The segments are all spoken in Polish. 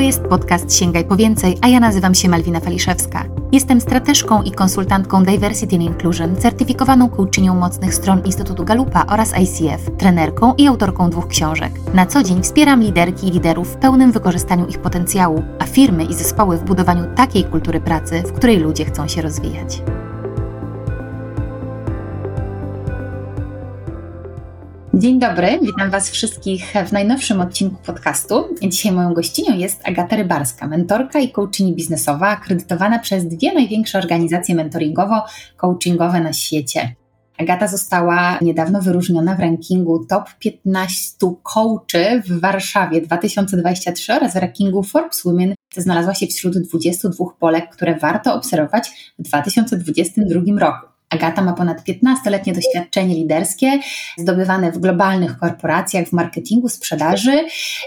To jest podcast Sięgaj po więcej, a ja nazywam się Malwina Faliszewska. Jestem strateżką i konsultantką Diversity and Inclusion, certyfikowaną coachinią mocnych stron Instytutu Galupa oraz ICF, trenerką i autorką dwóch książek. Na co dzień wspieram liderki i liderów w pełnym wykorzystaniu ich potencjału, a firmy i zespoły w budowaniu takiej kultury pracy, w której ludzie chcą się rozwijać. Dzień dobry, witam Was wszystkich w najnowszym odcinku podcastu. Dzisiaj moją gościnią jest Agata Rybarska, mentorka i coaching biznesowa, akredytowana przez dwie największe organizacje mentoringowo-coachingowe na świecie. Agata została niedawno wyróżniona w rankingu top 15 coachy w Warszawie 2023 oraz w rankingu Forbes Women znalazła się wśród 22 Polek, które warto obserwować w 2022 roku. Agata ma ponad 15-letnie doświadczenie liderskie, zdobywane w globalnych korporacjach, w marketingu, sprzedaży.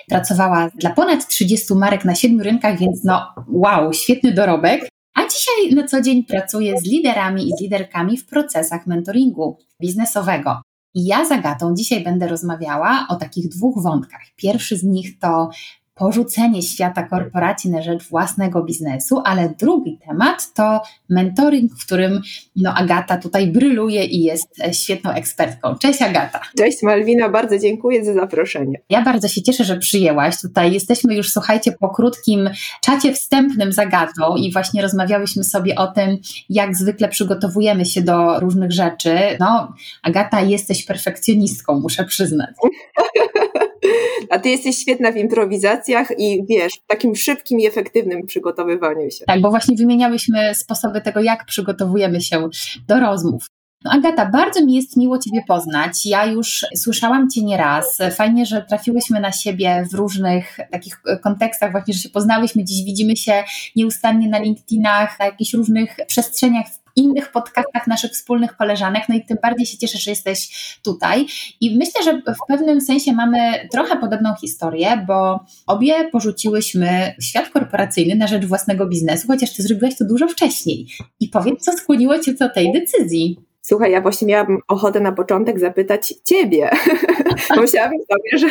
Pracowała dla ponad 30 marek na siedmiu rynkach, więc no wow, świetny dorobek. A dzisiaj na co dzień pracuje z liderami i z liderkami w procesach mentoringu biznesowego. I ja z Agatą dzisiaj będę rozmawiała o takich dwóch wątkach. Pierwszy z nich to porzucenie świata korporacji na rzecz własnego biznesu, ale drugi temat to mentoring, w którym no, Agata tutaj bryluje i jest świetną ekspertką. Cześć Agata. Cześć Malwina, bardzo dziękuję za zaproszenie. Ja bardzo się cieszę, że przyjęłaś. Tutaj jesteśmy już, słuchajcie, po krótkim czacie wstępnym z Agatą i właśnie rozmawiałyśmy sobie o tym, jak zwykle przygotowujemy się do różnych rzeczy. No, Agata, jesteś perfekcjonistką, muszę przyznać. A ty jesteś świetna w improwizacjach i wiesz, w takim szybkim i efektywnym przygotowywaniu się. Tak, bo właśnie wymieniałyśmy sposoby tego, jak przygotowujemy się do rozmów. No Agata, bardzo mi jest miło Ciebie poznać. Ja już słyszałam Cię nieraz. Fajnie, że trafiłyśmy na siebie w różnych takich kontekstach, właśnie, że się poznałyśmy. Dziś widzimy się nieustannie na LinkedInach, na jakichś różnych przestrzeniach innych podcastach naszych wspólnych koleżanek, no i tym bardziej się cieszę, że jesteś tutaj. I myślę, że w pewnym sensie mamy trochę podobną historię, bo obie porzuciłyśmy świat korporacyjny na rzecz własnego biznesu, chociaż ty zrobiłaś to dużo wcześniej. I powiedz, co skłoniło cię do tej decyzji? Słuchaj, ja właśnie miałam ochotę na początek zapytać ciebie. Myślałam sobie, że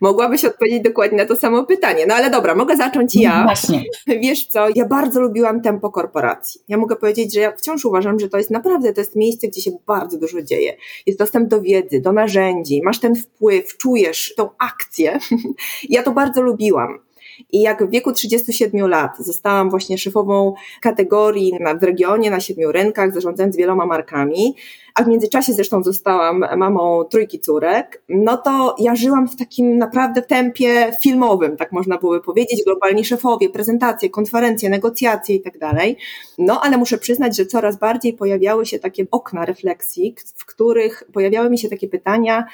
mogłabyś odpowiedzieć dokładnie na to samo pytanie. No ale dobra, mogę zacząć ja. Właśnie. Wiesz co, ja bardzo lubiłam tempo korporacji. Ja mogę powiedzieć, że ja wciąż uważam, że to jest naprawdę, to jest miejsce, gdzie się bardzo dużo dzieje. Jest dostęp do wiedzy, do narzędzi, masz ten wpływ, czujesz tą akcję. ja to bardzo lubiłam. I jak w wieku 37 lat zostałam właśnie szefową kategorii w regionie na siedmiu rynkach, zarządzając wieloma markami, a w międzyczasie zresztą zostałam mamą trójki córek, no to ja żyłam w takim naprawdę tempie filmowym, tak można byłoby powiedzieć, globalni szefowie, prezentacje, konferencje, negocjacje i tak dalej. No ale muszę przyznać, że coraz bardziej pojawiały się takie okna refleksji, w których pojawiały mi się takie pytania,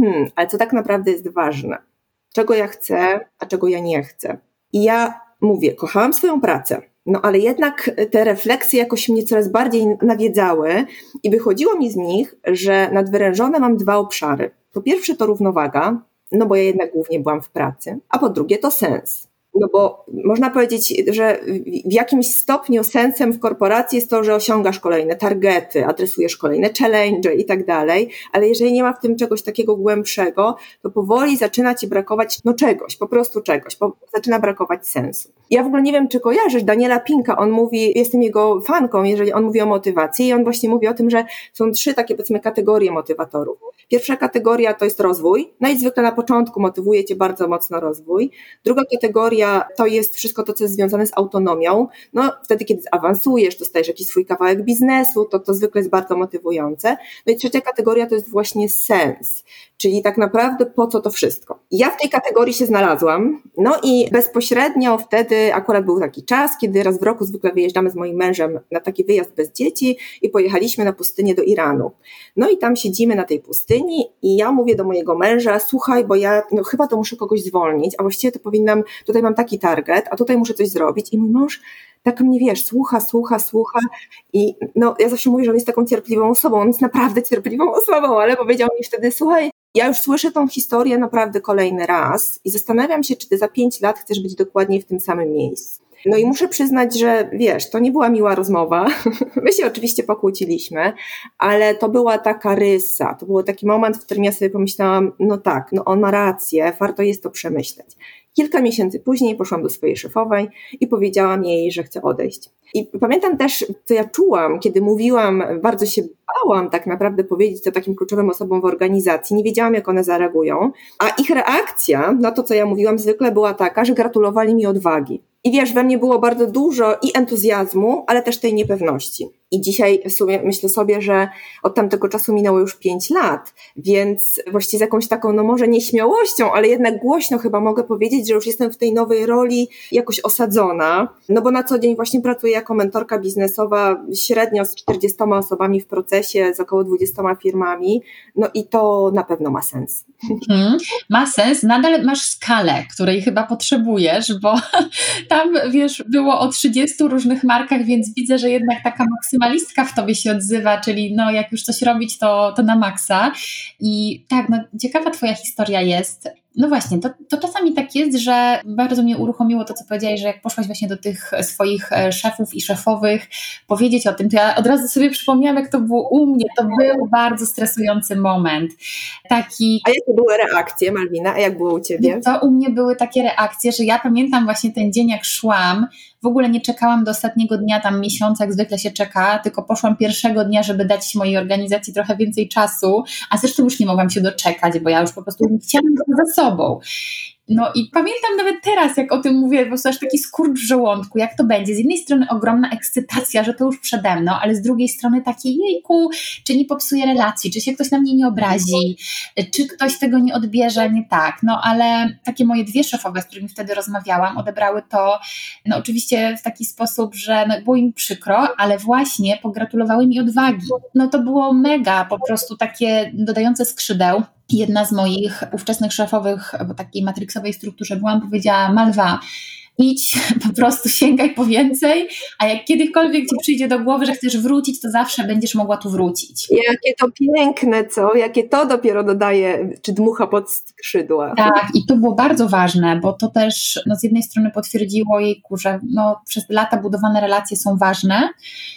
hmm, ale co tak naprawdę jest ważne? Czego ja chcę, a czego ja nie chcę. I ja mówię, kochałam swoją pracę, no ale jednak te refleksje jakoś mnie coraz bardziej nawiedzały i wychodziło mi z nich, że nadwyrężone mam dwa obszary. Po pierwsze to równowaga, no bo ja jednak głównie byłam w pracy, a po drugie to sens. No bo można powiedzieć, że w jakimś stopniu sensem w korporacji jest to, że osiągasz kolejne targety, adresujesz kolejne challenge i tak dalej, ale jeżeli nie ma w tym czegoś takiego głębszego, to powoli zaczyna ci brakować no czegoś, po prostu czegoś, bo zaczyna brakować sensu. Ja w ogóle nie wiem, czy kojarzysz Daniela Pinka, on mówi, jestem jego fanką, jeżeli on mówi o motywacji i on właśnie mówi o tym, że są trzy takie powiedzmy kategorie motywatorów. Pierwsza kategoria to jest rozwój, no i zwykle na początku motywuje cię bardzo mocno rozwój. Druga kategoria to jest wszystko to, co jest związane z autonomią. No wtedy, kiedy awansujesz, dostajesz jakiś swój kawałek biznesu, to to zwykle jest bardzo motywujące. No i trzecia kategoria to jest właśnie sens, czyli tak naprawdę po co to wszystko. Ja w tej kategorii się znalazłam, no i bezpośrednio wtedy akurat był taki czas, kiedy raz w roku zwykle wyjeżdżamy z moim mężem na taki wyjazd bez dzieci i pojechaliśmy na pustynię do Iranu. No i tam siedzimy na tej pustyni i ja mówię do mojego męża, słuchaj, bo ja no, chyba to muszę kogoś zwolnić, a właściwie to powinnam, tutaj mam mam taki target, a tutaj muszę coś zrobić i mój mąż tak mnie, wiesz, słucha, słucha, słucha i no, ja zawsze mówię, że on jest taką cierpliwą osobą, on jest naprawdę cierpliwą osobą, ale powiedział mi wtedy, słuchaj, ja już słyszę tą historię naprawdę kolejny raz i zastanawiam się, czy ty za pięć lat chcesz być dokładnie w tym samym miejscu. No i muszę przyznać, że wiesz, to nie była miła rozmowa. My się oczywiście pokłóciliśmy, ale to była taka rysa, to był taki moment, w którym ja sobie pomyślałam, no tak, no on ma rację, warto jest to przemyśleć. Kilka miesięcy później poszłam do swojej szefowej i powiedziałam jej, że chcę odejść. I pamiętam też, co ja czułam, kiedy mówiłam, bardzo się bałam tak naprawdę powiedzieć to takim kluczowym osobom w organizacji, nie wiedziałam, jak one zareagują, a ich reakcja na to, co ja mówiłam, zwykle była taka, że gratulowali mi odwagi. I wiesz, we mnie było bardzo dużo i entuzjazmu, ale też tej niepewności. I dzisiaj w sumie myślę sobie, że od tamtego czasu minęło już pięć lat, więc właściwie z jakąś taką, no może nieśmiałością, ale jednak głośno chyba mogę powiedzieć, że już jestem w tej nowej roli jakoś osadzona, no bo na co dzień właśnie pracuję jako mentorka biznesowa średnio z 40 osobami w procesie, z około 20 firmami, no i to na pewno ma sens. Hmm, ma sens, nadal masz skalę, której chyba potrzebujesz, bo tam wiesz, było o 30 różnych markach, więc widzę, że jednak taka maksymalistka w tobie się odzywa, czyli no jak już coś robić, to, to na maksa. I tak, no ciekawa twoja historia jest. No właśnie, to, to czasami tak jest, że bardzo mnie uruchomiło to, co powiedziałeś, że jak poszłaś właśnie do tych swoich e, szefów i szefowych powiedzieć o tym, to ja od razu sobie przypomniałam, jak to było u mnie. To był bardzo stresujący moment. Taki... A jakie były reakcje, Malwina? A jak było u Ciebie? To u mnie były takie reakcje, że ja pamiętam właśnie ten dzień, jak szłam, w ogóle nie czekałam do ostatniego dnia, tam miesiąca, jak zwykle się czeka, tylko poszłam pierwszego dnia, żeby dać mojej organizacji trochę więcej czasu, a zresztą już nie mogłam się doczekać, bo ja już po prostu chciałam to za sobą. No i pamiętam nawet teraz, jak o tym mówię, po prostu aż taki skurcz w żołądku, jak to będzie. Z jednej strony ogromna ekscytacja, że to już przede mną, ale z drugiej strony takie jejku, czy nie popsuje relacji, czy się ktoś na mnie nie obrazi, czy ktoś tego nie odbierze nie tak. No ale takie moje dwie szefowe, z którymi wtedy rozmawiałam, odebrały to no oczywiście w taki sposób, że no, było im przykro, ale właśnie pogratulowały mi odwagi. No to było mega, po prostu takie dodające skrzydeł jedna z moich ówczesnych szefowych w takiej matrixowej strukturze byłam, powiedziała Malwa, idź, po prostu sięgaj po więcej, a jak kiedykolwiek ci przyjdzie do głowy, że chcesz wrócić, to zawsze będziesz mogła tu wrócić. Jakie to piękne, co? Jakie to dopiero dodaje, czy dmucha pod skrzydła. Tak, i to było bardzo ważne, bo to też no, z jednej strony potwierdziło jej, że no, przez lata budowane relacje są ważne,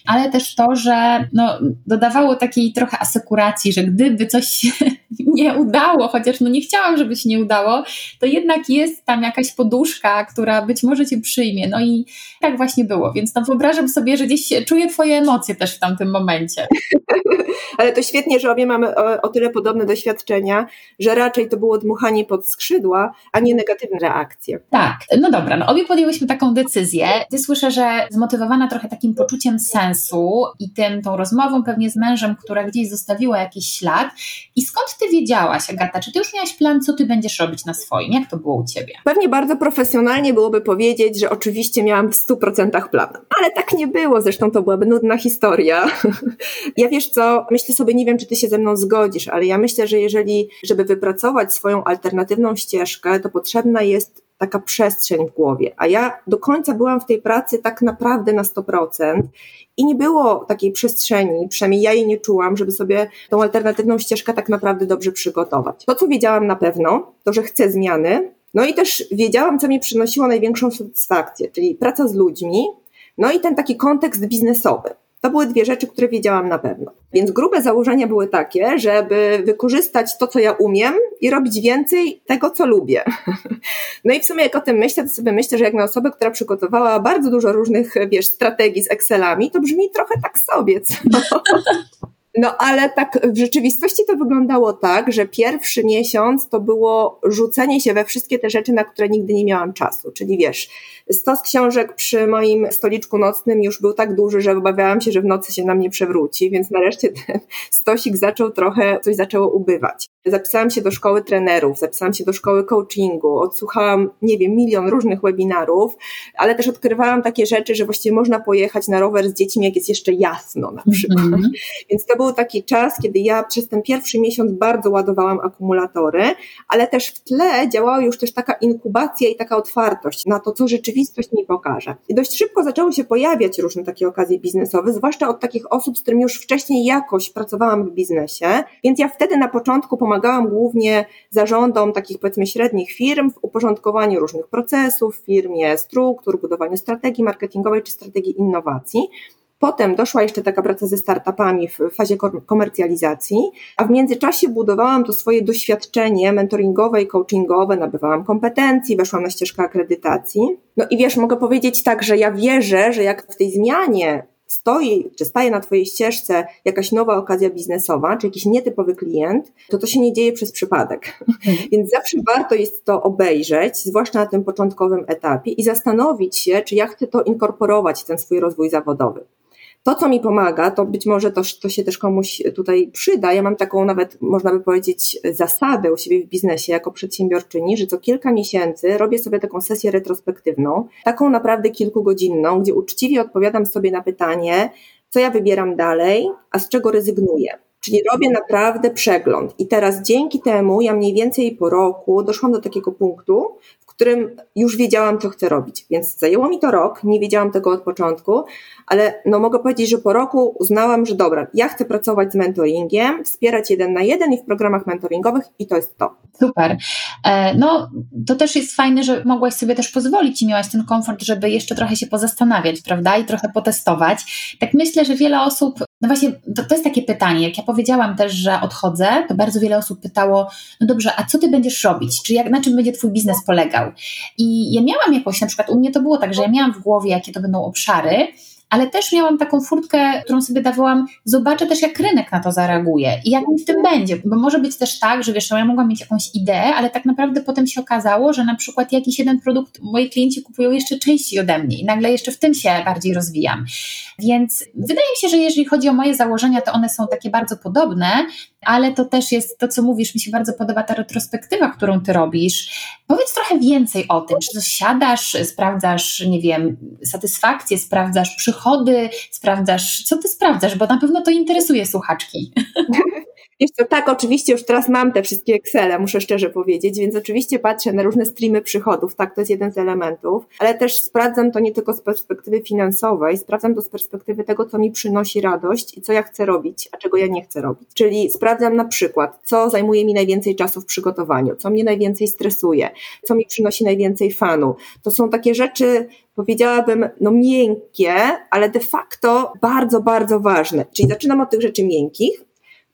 ale też to, że no, dodawało takiej trochę asekuracji, że gdyby coś się nie udało, chociaż no nie chciałam, żeby się nie udało, to jednak jest tam jakaś poduszka, która być może cię przyjmie. No i tak właśnie było, więc no wyobrażam sobie, że gdzieś czuję twoje emocje też w tamtym momencie. Ale to świetnie, że obie mamy o, o, tyle podobne doświadczenia, że raczej to było dmuchanie pod skrzydła, a nie negatywne reakcje. Tak, no dobra, no obie podjęłyśmy taką decyzję. Ty słyszę, że zmotywowana trochę takim poczuciem sensu i tym, tą rozmową pewnie z mężem, która gdzieś zostawiła jakiś ślad. I skąd ty wiedziałaś, Agata, czy ty już miałaś plan, co ty będziesz robić na swoim? Jak to było u ciebie? Pewnie bardzo profesjonalnie byłoby powiedzieć, że oczywiście miałam w 100% plan, ale tak nie było, zresztą to byłaby nudna historia. ja wiesz co, myślę sobie, nie wiem, czy ty się ze mną zgodzisz, ale ja myślę, że jeżeli, żeby wypracować swoją alternatywną ścieżkę, to potrzebna jest taka przestrzeń w głowie. A ja do końca byłam w tej pracy tak naprawdę na 100% i nie było takiej przestrzeni, przynajmniej ja jej nie czułam, żeby sobie tą alternatywną ścieżkę tak naprawdę dobrze przygotować. To, co wiedziałam na pewno, to, że chcę zmiany, no i też wiedziałam, co mi przynosiło największą satysfakcję, czyli praca z ludźmi, no i ten taki kontekst biznesowy. To były dwie rzeczy, które wiedziałam na pewno. Więc grube założenia były takie, żeby wykorzystać to, co ja umiem i robić więcej tego, co lubię. No i w sumie jak o tym myślę, to sobie myślę, że jak na osobę, która przygotowała bardzo dużo różnych, wiesz, strategii z Excelami, to brzmi trochę tak sobie, co? No ale tak w rzeczywistości to wyglądało tak, że pierwszy miesiąc to było rzucenie się we wszystkie te rzeczy, na które nigdy nie miałam czasu. Czyli wiesz, stos książek przy moim stoliczku nocnym już był tak duży, że obawiałam się, że w nocy się na mnie przewróci, więc nareszcie ten stosik zaczął trochę, coś zaczęło ubywać. Zapisałam się do szkoły trenerów, zapisałam się do szkoły coachingu, odsłuchałam, nie wiem, milion różnych webinarów, ale też odkrywałam takie rzeczy, że właściwie można pojechać na rower z dziećmi, jak jest jeszcze jasno na przykład. Mm -hmm. Więc to był taki czas, kiedy ja przez ten pierwszy miesiąc bardzo ładowałam akumulatory, ale też w tle działała już też taka inkubacja i taka otwartość na to, co rzeczywistość mi pokaże. I dość szybko zaczęły się pojawiać różne takie okazje biznesowe, zwłaszcza od takich osób, z którymi już wcześniej jakoś pracowałam w biznesie, więc ja wtedy na początku pomagałam pomagałam głównie zarządom takich powiedzmy średnich firm w uporządkowaniu różnych procesów w firmie, struktur, budowaniu strategii marketingowej czy strategii innowacji. Potem doszła jeszcze taka praca ze startupami w fazie komercjalizacji, a w międzyczasie budowałam to swoje doświadczenie mentoringowe i coachingowe, nabywałam kompetencji, weszłam na ścieżkę akredytacji. No i wiesz, mogę powiedzieć tak, że ja wierzę, że jak w tej zmianie stoi, czy staje na Twojej ścieżce jakaś nowa okazja biznesowa, czy jakiś nietypowy klient, to to się nie dzieje przez przypadek. Mhm. Więc zawsze warto jest to obejrzeć, zwłaszcza na tym początkowym etapie i zastanowić się, czy ja chcę to inkorporować w ten swój rozwój zawodowy. To, co mi pomaga, to być może to, to się też komuś tutaj przyda. Ja mam taką nawet, można by powiedzieć, zasadę u siebie w biznesie jako przedsiębiorczyni, że co kilka miesięcy robię sobie taką sesję retrospektywną, taką naprawdę kilkugodzinną, gdzie uczciwie odpowiadam sobie na pytanie, co ja wybieram dalej, a z czego rezygnuję. Czyli robię naprawdę przegląd. I teraz dzięki temu ja mniej więcej po roku doszłam do takiego punktu, którym już wiedziałam, co chcę robić. Więc zajęło mi to rok, nie wiedziałam tego od początku, ale no mogę powiedzieć, że po roku uznałam, że dobra, ja chcę pracować z mentoringiem, wspierać jeden na jeden i w programach mentoringowych i to jest to. Super. E, no, to też jest fajne, że mogłaś sobie też pozwolić i miałaś ten komfort, żeby jeszcze trochę się pozastanawiać, prawda? I trochę potestować. Tak myślę, że wiele osób, no właśnie, to, to jest takie pytanie. Jak ja powiedziałam też, że odchodzę, to bardzo wiele osób pytało, no dobrze, a co ty będziesz robić? Czy jak, na czym będzie twój biznes polegał? I ja miałam jakoś, na przykład u mnie to było tak, że ja miałam w głowie, jakie to będą obszary, ale też miałam taką furtkę, którą sobie dawałam, zobaczę też jak rynek na to zareaguje i jak mi w tym będzie, bo może być też tak, że wiesz, no ja mogłam mieć jakąś ideę, ale tak naprawdę potem się okazało, że na przykład jakiś jeden produkt moi klienci kupują jeszcze częściej ode mnie i nagle jeszcze w tym się bardziej rozwijam. Więc wydaje mi się, że jeżeli chodzi o moje założenia, to one są takie bardzo podobne, ale to też jest to, co mówisz, mi się bardzo podoba ta retrospektywa, którą ty robisz. Powiedz trochę więcej o tym, czy siadasz, sprawdzasz, nie wiem, satysfakcję, sprawdzasz przychody, sprawdzasz, co ty sprawdzasz, bo na pewno to interesuje słuchaczki. Wiesz co, tak, oczywiście już teraz mam te wszystkie Excele, muszę szczerze powiedzieć, więc oczywiście patrzę na różne streamy przychodów, tak, to jest jeden z elementów, ale też sprawdzam to nie tylko z perspektywy finansowej, sprawdzam to z perspektywy tego, co mi przynosi radość i co ja chcę robić, a czego ja nie chcę robić. Czyli sprawdzam na przykład, co zajmuje mi najwięcej czasu w przygotowaniu, co mnie najwięcej stresuje, co mi przynosi najwięcej fanu. To są takie rzeczy, powiedziałabym, no miękkie, ale de facto bardzo, bardzo ważne. Czyli zaczynam od tych rzeczy miękkich,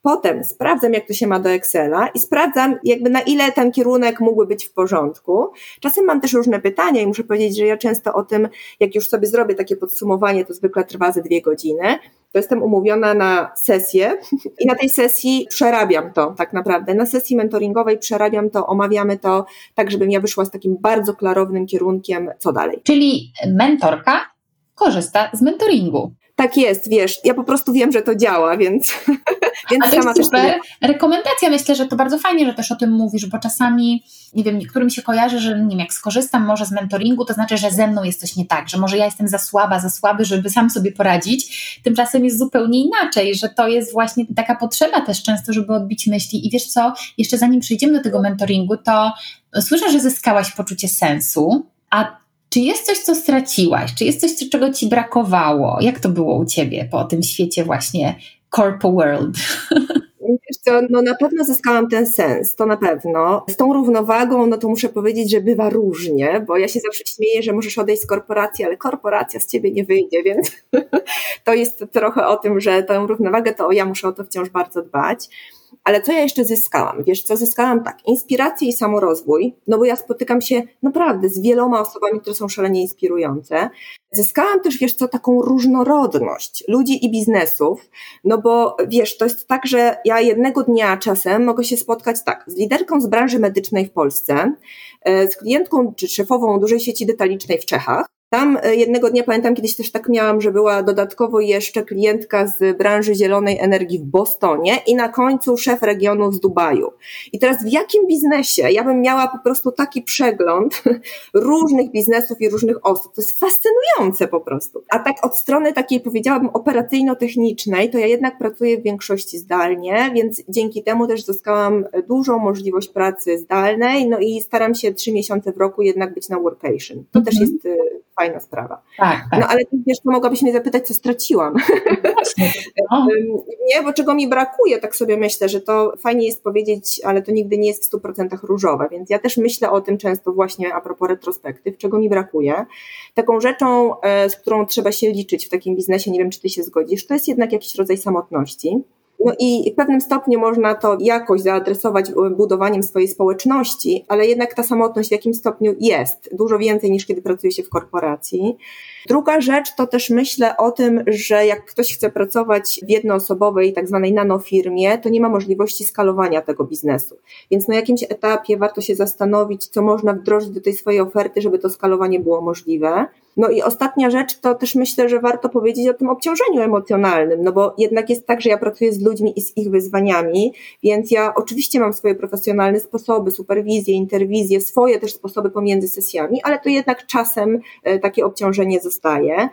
Potem sprawdzam, jak to się ma do Excela i sprawdzam, jakby na ile ten kierunek mógłby być w porządku. Czasem mam też różne pytania i muszę powiedzieć, że ja często o tym, jak już sobie zrobię takie podsumowanie, to zwykle trwa ze dwie godziny. To jestem umówiona na sesję i na tej sesji przerabiam to tak naprawdę. Na sesji mentoringowej przerabiam to, omawiamy to, tak żebym ja wyszła z takim bardzo klarownym kierunkiem, co dalej. Czyli mentorka korzysta z mentoringu tak jest, wiesz, ja po prostu wiem, że to działa, więc, więc Ale sama super. też Rekomendacja, myślę, że to bardzo fajnie, że też o tym mówisz, bo czasami, nie wiem, niektórym się kojarzy, że nie wiem, jak skorzystam może z mentoringu, to znaczy, że ze mną jest coś nie tak, że może ja jestem za słaba, za słaby, żeby sam sobie poradzić. Tymczasem jest zupełnie inaczej, że to jest właśnie taka potrzeba też często, żeby odbić myśli. I wiesz co, jeszcze zanim przejdziemy do tego mentoringu, to słyszę, że zyskałaś poczucie sensu, a czy jest coś, co straciłaś? Czy jest coś, czego ci brakowało? Jak to było u ciebie po tym świecie właśnie corpo world? Wiesz co, no na pewno zyskałam ten sens, to na pewno. Z tą równowagą, no to muszę powiedzieć, że bywa różnie, bo ja się zawsze śmieję, że możesz odejść z korporacji, ale korporacja z ciebie nie wyjdzie, więc to jest trochę o tym, że tę równowagę to ja muszę o to wciąż bardzo dbać. Ale co ja jeszcze zyskałam? Wiesz co, zyskałam tak, inspirację i samorozwój, no bo ja spotykam się naprawdę z wieloma osobami, które są szalenie inspirujące. Zyskałam też, wiesz co, taką różnorodność ludzi i biznesów, no bo wiesz, to jest tak, że ja jednego dnia czasem mogę się spotkać tak, z liderką z branży medycznej w Polsce, e, z klientką czy szefową dużej sieci detalicznej w Czechach, tam e, jednego dnia pamiętam, kiedyś też tak miałam, że była dodatkowo jeszcze klientka z branży zielonej energii w Bostonie i na końcu szef regionu z Dubaju. I teraz w jakim biznesie ja bym miała po prostu taki przegląd różnych biznesów i różnych osób? To jest fascynujące po prostu. A tak od strony takiej powiedziałabym operacyjno-technicznej, to ja jednak pracuję w większości zdalnie, więc dzięki temu też zyskałam dużą możliwość pracy zdalnej, no i staram się trzy miesiące w roku jednak być na workation. To też mhm. jest y, fajna sprawa. Tak, tak. No ale to mogłabyś mnie zapytać, co straciłam. Właśnie, no. nie, bo czego mi brakuje, tak sobie myślę, że to fajnie jest powiedzieć, ale to nigdy nie jest w 100% różowe, więc ja też myślę o tym często właśnie a propos retrospektyw, czego mi brakuje. Taką rzeczą, e, z którą trzeba się liczyć w takim biznesie, nie wiem, czy ty się zgodzisz, to jest jednak jakiś rodzaj samotności. No i w pewnym stopniu można to jakoś zaadresować budowaniem swojej społeczności, ale jednak ta samotność w jakim stopniu jest, dużo więcej niż kiedy pracuje się w korporacji. Druga rzecz to też myślę o tym, że jak ktoś chce pracować w jednoosobowej, tak zwanej nanofirmie, to nie ma możliwości skalowania tego biznesu. Więc na jakimś etapie warto się zastanowić, co można wdrożyć do tej swojej oferty, żeby to skalowanie było możliwe. No i ostatnia rzecz to też myślę, że warto powiedzieć o tym obciążeniu emocjonalnym, no bo jednak jest tak, że ja pracuję z ludźmi i z ich wyzwaniami, więc ja oczywiście mam swoje profesjonalne sposoby, superwizje, interwizje, swoje też sposoby pomiędzy sesjami, ale to jednak czasem e, takie obciążenie zostaje.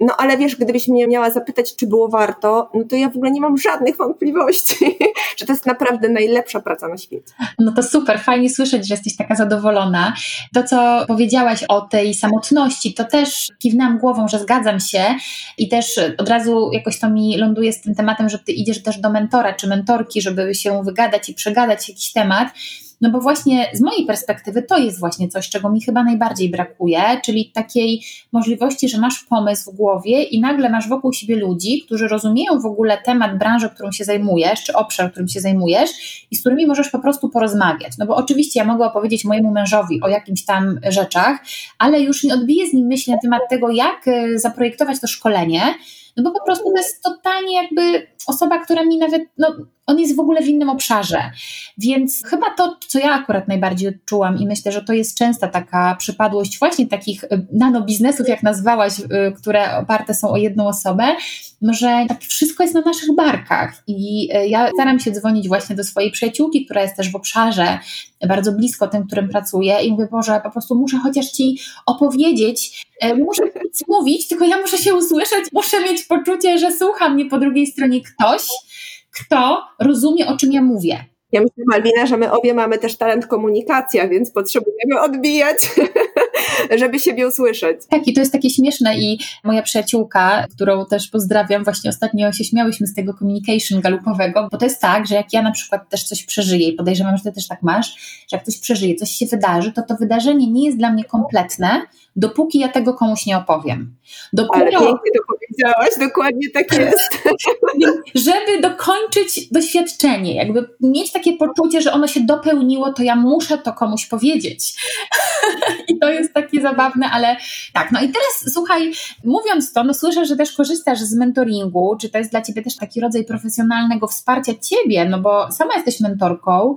No ale wiesz, gdybyś mnie miała zapytać, czy było warto, no to ja w ogóle nie mam żadnych wątpliwości, że to jest naprawdę najlepsza praca na świecie. No to super, fajnie słyszeć, że jesteś taka zadowolona. To, co powiedziałaś o tej samotności, to też kiwnęłam głową, że zgadzam się i też od razu jakoś to mi ląduje z tym tematem, że ty idziesz też do mentora czy mentorki, żeby się wygadać i przegadać jakiś temat. No bo właśnie z mojej perspektywy to jest właśnie coś, czego mi chyba najbardziej brakuje, czyli takiej możliwości, że masz pomysł w głowie i nagle masz wokół siebie ludzi, którzy rozumieją w ogóle temat branży, którą się zajmujesz, czy obszar, którym się zajmujesz i z którymi możesz po prostu porozmawiać. No bo oczywiście ja mogę opowiedzieć mojemu mężowi o jakimś tam rzeczach, ale już nie odbiję z nim myśli na temat tego, jak e, zaprojektować to szkolenie, no bo po prostu to jest totalnie jakby osoba, która mi nawet, no on jest w ogóle w innym obszarze. Więc chyba to, co ja akurat najbardziej odczułam i myślę, że to jest częsta taka przypadłość właśnie takich y, nanobiznesów, jak nazwałaś, y, które oparte są o jedną osobę, że tak wszystko jest na naszych barkach i y, ja staram się dzwonić właśnie do swojej przyjaciółki, która jest też w obszarze bardzo blisko tym, którym pracuję i mówię, Boże, po prostu muszę chociaż Ci opowiedzieć, muszę nic mówić, tylko ja muszę się usłyszeć, muszę mieć poczucie, że słucha mnie po drugiej stronie ktoś, kto rozumie, o czym ja mówię. Ja myślę, Malwina, że my obie mamy też talent komunikacja, więc potrzebujemy odbijać, żeby siebie usłyszeć. Tak, i to jest takie śmieszne i moja przyjaciółka, którą też pozdrawiam, właśnie ostatnio się śmiałyśmy z tego communication galupowego, bo to jest tak, że jak ja na przykład też coś przeżyję i podejrzewam, że ty też tak masz, że jak coś przeżyje, coś się wydarzy, to to wydarzenie nie jest dla mnie kompletne, dopóki ja tego komuś nie opowiem. Dopiero, Ale pięknie to powiedziałaś, dokładnie tak jest. żeby dokończyć doświadczenie, jakby mieć takie poczucie, że ono się dopełniło, to ja muszę to komuś powiedzieć. I to jest takie zabawne, ale tak. No i teraz słuchaj, mówiąc to, no słyszę, że też korzystasz z mentoringu, czy to jest dla ciebie też taki rodzaj profesjonalnego wsparcia ciebie, no bo sama jesteś mentorką,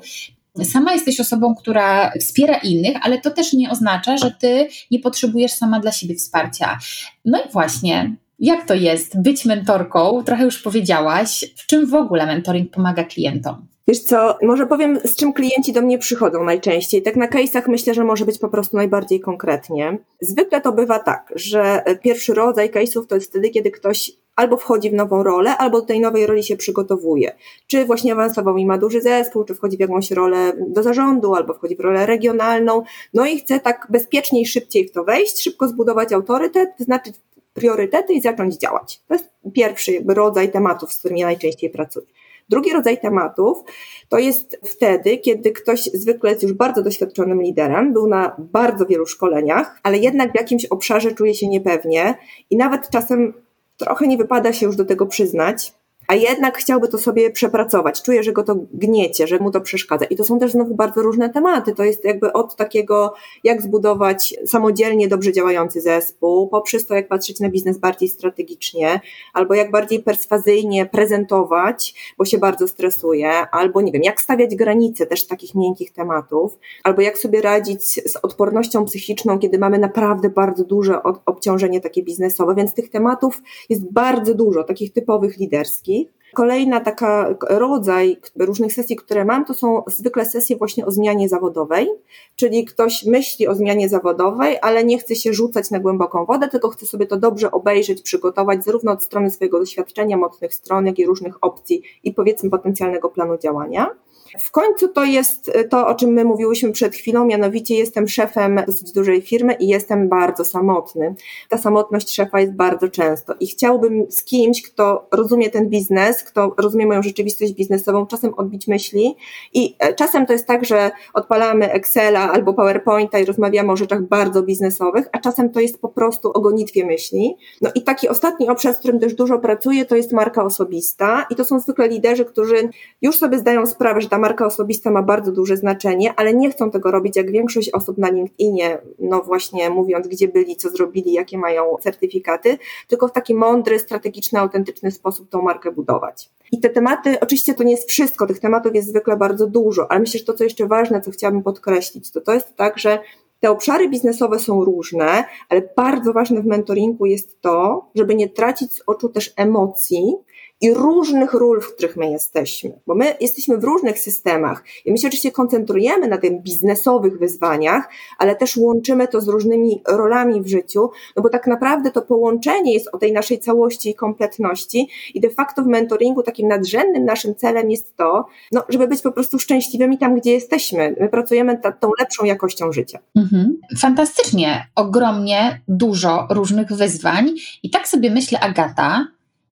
Sama jesteś osobą, która wspiera innych, ale to też nie oznacza, że ty nie potrzebujesz sama dla siebie wsparcia. No i właśnie, jak to jest być mentorką? Trochę już powiedziałaś. W czym w ogóle mentoring pomaga klientom? Wiesz co, może powiem, z czym klienci do mnie przychodzą najczęściej. Tak na case'ach myślę, że może być po prostu najbardziej konkretnie. Zwykle to bywa tak, że pierwszy rodzaj case'ów to jest wtedy, kiedy ktoś albo wchodzi w nową rolę, albo do tej nowej roli się przygotowuje. Czy właśnie awansował i ma duży zespół, czy wchodzi w jakąś rolę do zarządu, albo wchodzi w rolę regionalną, no i chce tak bezpieczniej, szybciej w to wejść, szybko zbudować autorytet, wyznaczyć priorytety i zacząć działać. To jest pierwszy rodzaj tematów, z którymi ja najczęściej pracuję. Drugi rodzaj tematów to jest wtedy, kiedy ktoś zwykle jest już bardzo doświadczonym liderem, był na bardzo wielu szkoleniach, ale jednak w jakimś obszarze czuje się niepewnie i nawet czasem trochę nie wypada się już do tego przyznać, a jednak chciałby to sobie przepracować. Czuje, że go to gniecie, że mu to przeszkadza. I to są też znowu bardzo różne tematy. To jest jakby od takiego, jak zbudować samodzielnie dobrze działający zespół, poprzez to, jak patrzeć na biznes bardziej strategicznie, albo jak bardziej perswazyjnie prezentować, bo się bardzo stresuje, albo nie wiem, jak stawiać granice też takich miękkich tematów, albo jak sobie radzić z odpornością psychiczną, kiedy mamy naprawdę bardzo duże obciążenie takie biznesowe. Więc tych tematów jest bardzo dużo, takich typowych liderskich. Kolejna taka rodzaj różnych sesji, które mam, to są zwykle sesje właśnie o zmianie zawodowej, czyli ktoś myśli o zmianie zawodowej, ale nie chce się rzucać na głęboką wodę, tylko chce sobie to dobrze obejrzeć, przygotować zarówno od strony swojego doświadczenia, mocnych stron, jak i różnych opcji i powiedzmy potencjalnego planu działania. W końcu to jest to, o czym my mówiłyśmy przed chwilą, mianowicie jestem szefem dosyć dużej firmy i jestem bardzo samotny. Ta samotność szefa jest bardzo często i chciałbym z kimś, kto rozumie ten biznes, kto rozumie moją rzeczywistość biznesową, czasem odbić myśli i e, czasem to jest tak, że odpalamy Excela albo PowerPointa i rozmawiamy o rzeczach bardzo biznesowych, a czasem to jest po prostu o gonitwie myśli. No i taki ostatni obszar, z którym też dużo pracuję, to jest marka osobista i to są zwykle liderzy, którzy już sobie zdają sprawę, że ta marka osobista ma bardzo duże znaczenie, ale nie chcą tego robić jak większość osób na LinkedInie, no właśnie mówiąc, gdzie byli, co zrobili, jakie mają certyfikaty, tylko w taki mądry, strategiczny, autentyczny sposób tą markę budować. I te tematy, oczywiście to nie jest wszystko, tych tematów jest zwykle bardzo dużo, ale myślę, że to, co jeszcze ważne, co chciałabym podkreślić, to to jest tak, że te obszary biznesowe są różne, ale bardzo ważne w mentoringu jest to, żeby nie tracić z oczu też emocji i różnych ról, w których my jesteśmy, bo my jesteśmy w różnych systemach i my się oczywiście koncentrujemy na tych biznesowych wyzwaniach, ale też łączymy to z różnymi rolami w życiu, no bo tak naprawdę to połączenie jest o tej naszej całości i kompletności i de facto w mentoringu takim nadrzędnym naszym celem jest to, no, żeby być po prostu szczęśliwymi tam, gdzie jesteśmy. My pracujemy nad tą lepszą jakością życia. Mhm. Fantastycznie, ogromnie dużo różnych wyzwań i tak sobie myślę, Agata,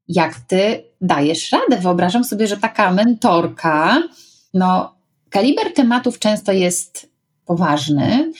jak ty dajesz radę. Wyobrażam sobie, że taka mentorka, no, kaliber tematów często jest poważny.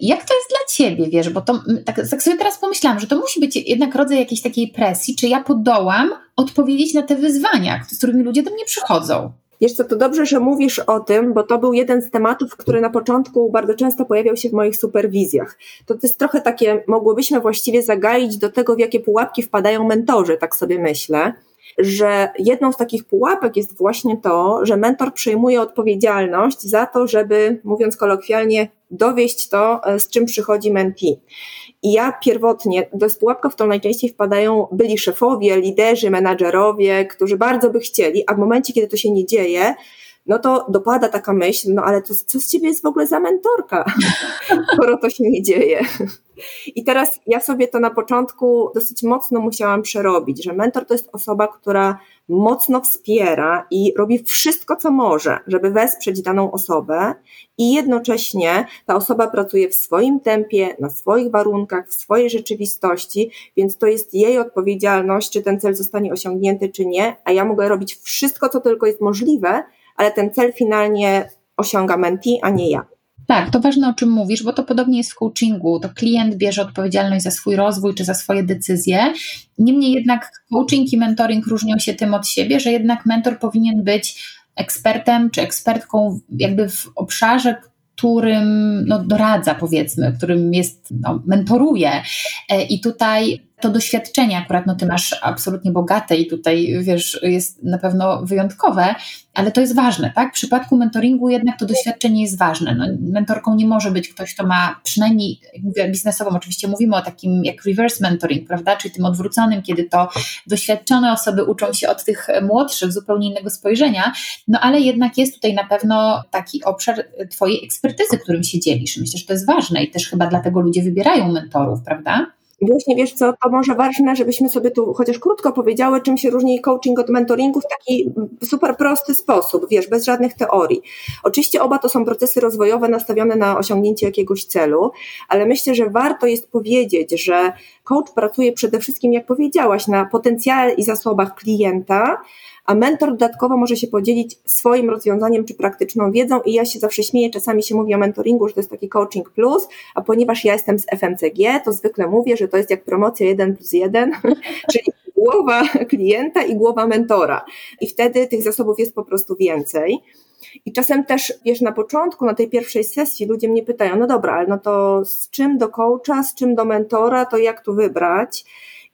Jak to jest dla ciebie, wiesz, bo to tak, tak sobie teraz pomyślałam, że to musi być jednak rodzaj jakiejś takiej presji, czy ja podołam odpowiedzieć na te wyzwania, z którymi ludzie do mnie przychodzą. Wiesz co, to dobrze, że mówisz o tym, bo to był jeden z tematów, który na początku bardzo często pojawiał się w moich superwizjach. To, to jest trochę takie, mogłybyśmy właściwie zagaić do tego, w jakie pułapki wpadają mentorzy, tak sobie myślę że jedną z takich pułapek jest właśnie to, że mentor przejmuje odpowiedzialność za to, żeby, mówiąc kolokwialnie, dowieść to, e, z czym przychodzi mentee. I ja pierwotnie, do pułapka, w którą najczęściej wpadają byli szefowie, liderzy, menadżerowie, którzy bardzo by chcieli, a w momencie, kiedy to się nie dzieje, no to dopada taka myśl, no ale to, co z ciebie jest w ogóle za mentorka, skoro to się nie dzieje. I teraz ja sobie to na początku dosyć mocno musiałam przerobić, że mentor to jest osoba, która mocno wspiera i robi wszystko, co może, żeby wesprzeć daną osobę, i jednocześnie ta osoba pracuje w swoim tempie, na swoich warunkach, w swojej rzeczywistości, więc to jest jej odpowiedzialność, czy ten cel zostanie osiągnięty, czy nie, a ja mogę robić wszystko, co tylko jest możliwe, ale ten cel finalnie osiąga mentee, a nie ja. Tak, to ważne o czym mówisz, bo to podobnie jest w coachingu. To klient bierze odpowiedzialność za swój rozwój czy za swoje decyzje. Niemniej jednak coaching i mentoring różnią się tym od siebie, że jednak mentor powinien być ekspertem czy ekspertką jakby w obszarze, którym no, doradza, powiedzmy, którym jest, no, mentoruje. E, I tutaj to doświadczenie akurat, no ty masz absolutnie bogate i tutaj, wiesz, jest na pewno wyjątkowe, ale to jest ważne, tak? W przypadku mentoringu jednak to doświadczenie jest ważne. No, mentorką nie może być ktoś, kto ma przynajmniej, mówię, biznesową, oczywiście mówimy o takim jak reverse mentoring, prawda? Czyli tym odwróconym, kiedy to doświadczone osoby uczą się od tych młodszych zupełnie innego spojrzenia, no ale jednak jest tutaj na pewno taki obszar twojej ekspertyzy, którym się dzielisz. Myślę, że to jest ważne i też chyba dlatego ludzie wybierają mentorów, prawda? Właśnie wiesz co, to może ważne, żebyśmy sobie tu chociaż krótko powiedziały, czym się różni coaching od mentoringu w taki super prosty sposób, wiesz, bez żadnych teorii. Oczywiście oba to są procesy rozwojowe nastawione na osiągnięcie jakiegoś celu, ale myślę, że warto jest powiedzieć, że coach pracuje przede wszystkim, jak powiedziałaś, na potencjale i zasobach klienta, a mentor dodatkowo może się podzielić swoim rozwiązaniem czy praktyczną wiedzą i ja się zawsze śmieję, czasami się mówi o mentoringu, że to jest taki coaching plus, a ponieważ ja jestem z FMCG, to zwykle mówię, że to jest jak promocja 1 plus 1, czyli głowa klienta i głowa mentora. I wtedy tych zasobów jest po prostu więcej. I czasem też, wiesz, na początku, na tej pierwszej sesji ludzie mnie pytają, no dobra, ale no to z czym do coacha, z czym do mentora, to jak tu wybrać?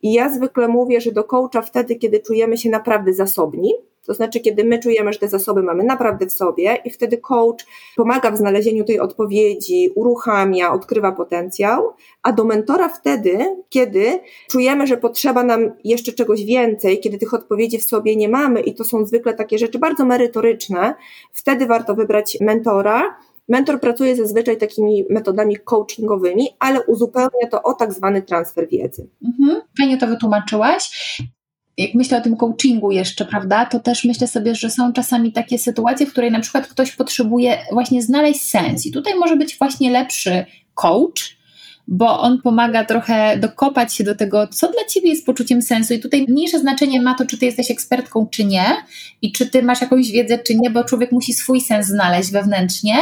I ja zwykle mówię, że do coacha wtedy, kiedy czujemy się naprawdę zasobni, to znaczy, kiedy my czujemy, że te zasoby mamy naprawdę w sobie, i wtedy coach pomaga w znalezieniu tej odpowiedzi, uruchamia, odkrywa potencjał, a do mentora wtedy, kiedy czujemy, że potrzeba nam jeszcze czegoś więcej, kiedy tych odpowiedzi w sobie nie mamy, i to są zwykle takie rzeczy bardzo merytoryczne, wtedy warto wybrać mentora Mentor pracuje zazwyczaj takimi metodami coachingowymi, ale uzupełnia to o tak zwany transfer wiedzy. Mhm, fajnie to wytłumaczyłaś. jak myślę o tym coachingu jeszcze, prawda, to też myślę sobie, że są czasami takie sytuacje, w której na przykład ktoś potrzebuje właśnie znaleźć sens. I tutaj może być właśnie lepszy coach, bo on pomaga trochę dokopać się do tego, co dla ciebie jest poczuciem sensu. I tutaj mniejsze znaczenie ma to, czy ty jesteś ekspertką, czy nie, i czy ty masz jakąś wiedzę, czy nie, bo człowiek musi swój sens znaleźć wewnętrznie,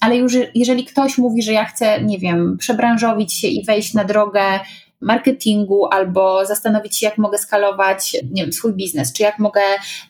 ale już jeżeli ktoś mówi, że ja chcę, nie wiem, przebranżowić się i wejść na drogę marketingu albo zastanowić się, jak mogę skalować nie wiem, swój biznes, czy jak mogę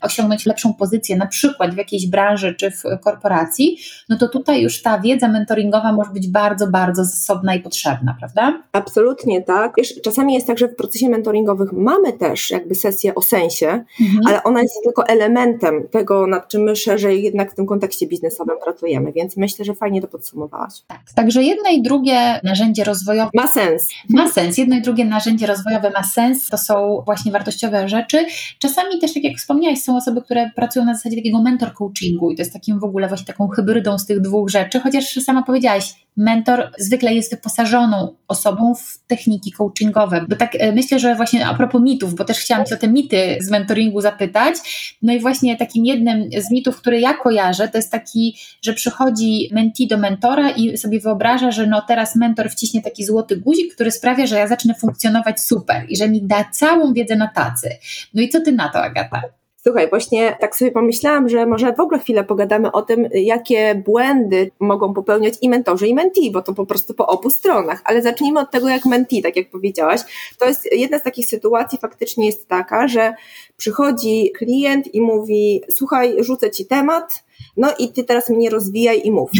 osiągnąć lepszą pozycję, na przykład w jakiejś branży czy w korporacji, no to tutaj już ta wiedza mentoringowa może być bardzo, bardzo zasobna i potrzebna, prawda? Absolutnie tak. Wiesz, czasami jest tak, że w procesie mentoringowych mamy też jakby sesję o sensie, mhm. ale ona jest tylko elementem tego, nad czym my szerzej jednak w tym kontekście biznesowym pracujemy, więc myślę, że fajnie to podsumowałaś. Tak, także jedno i drugie narzędzie rozwojowe ma sens. Ma sens. Jedno i drugie narzędzie rozwojowe ma sens, to są właśnie wartościowe rzeczy. Czasami też, tak jak wspomniałaś, są osoby, które pracują na zasadzie takiego mentor coachingu i to jest takim w ogóle właśnie taką hybrydą z tych dwóch rzeczy, chociaż sama powiedziałaś, mentor zwykle jest wyposażoną osobą w techniki coachingowe. Bo tak e, myślę, że właśnie a propos mitów, bo też chciałam Cię o te mity z mentoringu zapytać. No i właśnie takim jednym z mitów, który ja kojarzę, to jest taki, że przychodzi menti do mentora i sobie wyobraża, że no teraz mentor wciśnie taki złoty guzik, który sprawia, że ja zacznę funkcjonować super i że mi da całą wiedzę na tacy. No i co Ty na to, Agata? Słuchaj, właśnie tak sobie pomyślałam, że może w ogóle chwilę pogadamy o tym, jakie błędy mogą popełniać i mentorzy, i mentee, bo to po prostu po obu stronach. Ale zacznijmy od tego, jak mentee, tak jak powiedziałaś. To jest jedna z takich sytuacji, faktycznie jest taka, że przychodzi klient i mówi: Słuchaj, rzucę ci temat, no i ty teraz mnie rozwijaj i mów.